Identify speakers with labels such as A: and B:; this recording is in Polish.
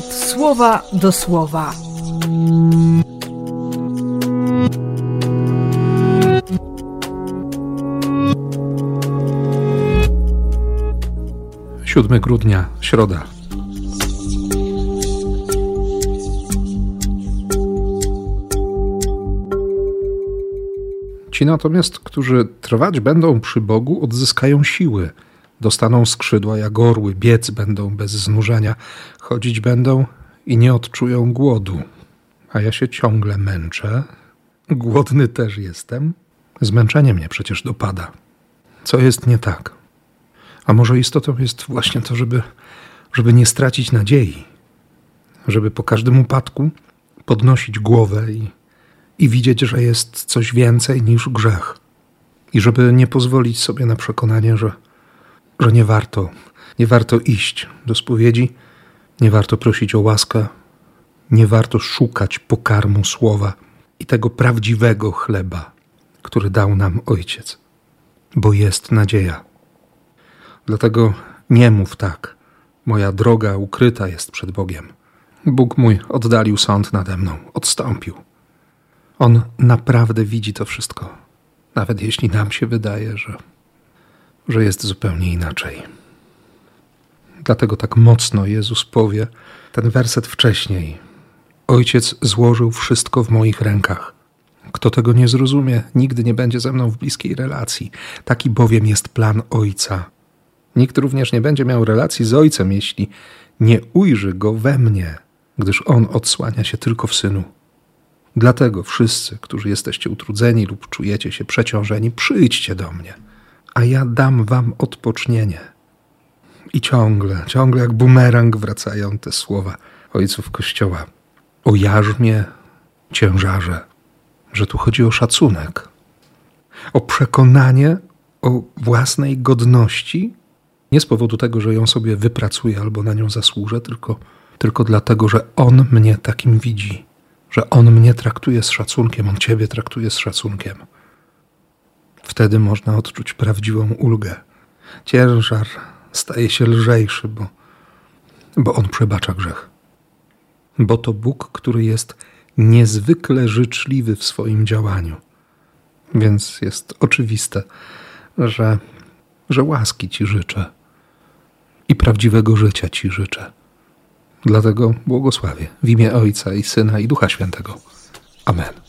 A: słowa do słowa.
B: Siódmy grudnia, środa. Ci natomiast, którzy trwać będą przy Bogu, odzyskają siły, dostaną skrzydła jak orły, biec będą bez znużenia, chodzić będą i nie odczują głodu. A ja się ciągle męczę, głodny też jestem. Zmęczenie mnie przecież dopada. Co jest nie tak? A może istotą jest właśnie to, żeby, żeby nie stracić nadziei, żeby po każdym upadku podnosić głowę i i widzieć, że jest coś więcej niż grzech. I żeby nie pozwolić sobie na przekonanie, że, że nie warto, nie warto iść do spowiedzi, nie warto prosić o łaskę, nie warto szukać pokarmu słowa i tego prawdziwego chleba, który dał nam Ojciec, bo jest nadzieja. Dlatego nie mów tak, moja droga ukryta jest przed Bogiem. Bóg mój oddalił sąd nade mną, odstąpił. On naprawdę widzi to wszystko, nawet jeśli nam się wydaje, że, że jest zupełnie inaczej. Dlatego tak mocno Jezus powie ten werset wcześniej. Ojciec złożył wszystko w moich rękach. Kto tego nie zrozumie, nigdy nie będzie ze mną w bliskiej relacji. Taki bowiem jest plan Ojca. Nikt również nie będzie miał relacji z Ojcem, jeśli nie ujrzy go we mnie, gdyż On odsłania się tylko w Synu. Dlatego wszyscy, którzy jesteście utrudzeni lub czujecie się przeciążeni, przyjdźcie do mnie, a ja dam wam odpocznienie. I ciągle, ciągle jak bumerang wracają te słowa ojców Kościoła o jarzmie, ciężarze, że tu chodzi o szacunek, o przekonanie o własnej godności, nie z powodu tego, że ją sobie wypracuję albo na nią zasłużę, tylko, tylko dlatego, że On mnie takim widzi że On mnie traktuje z szacunkiem, On Ciebie traktuje z szacunkiem. Wtedy można odczuć prawdziwą ulgę. Ciężar staje się lżejszy, bo, bo On przebacza grzech. Bo to Bóg, który jest niezwykle życzliwy w swoim działaniu. Więc jest oczywiste, że, że łaski Ci życzę i prawdziwego życia Ci życzę. Dlatego błogosławię w imię Ojca i Syna i Ducha Świętego. Amen.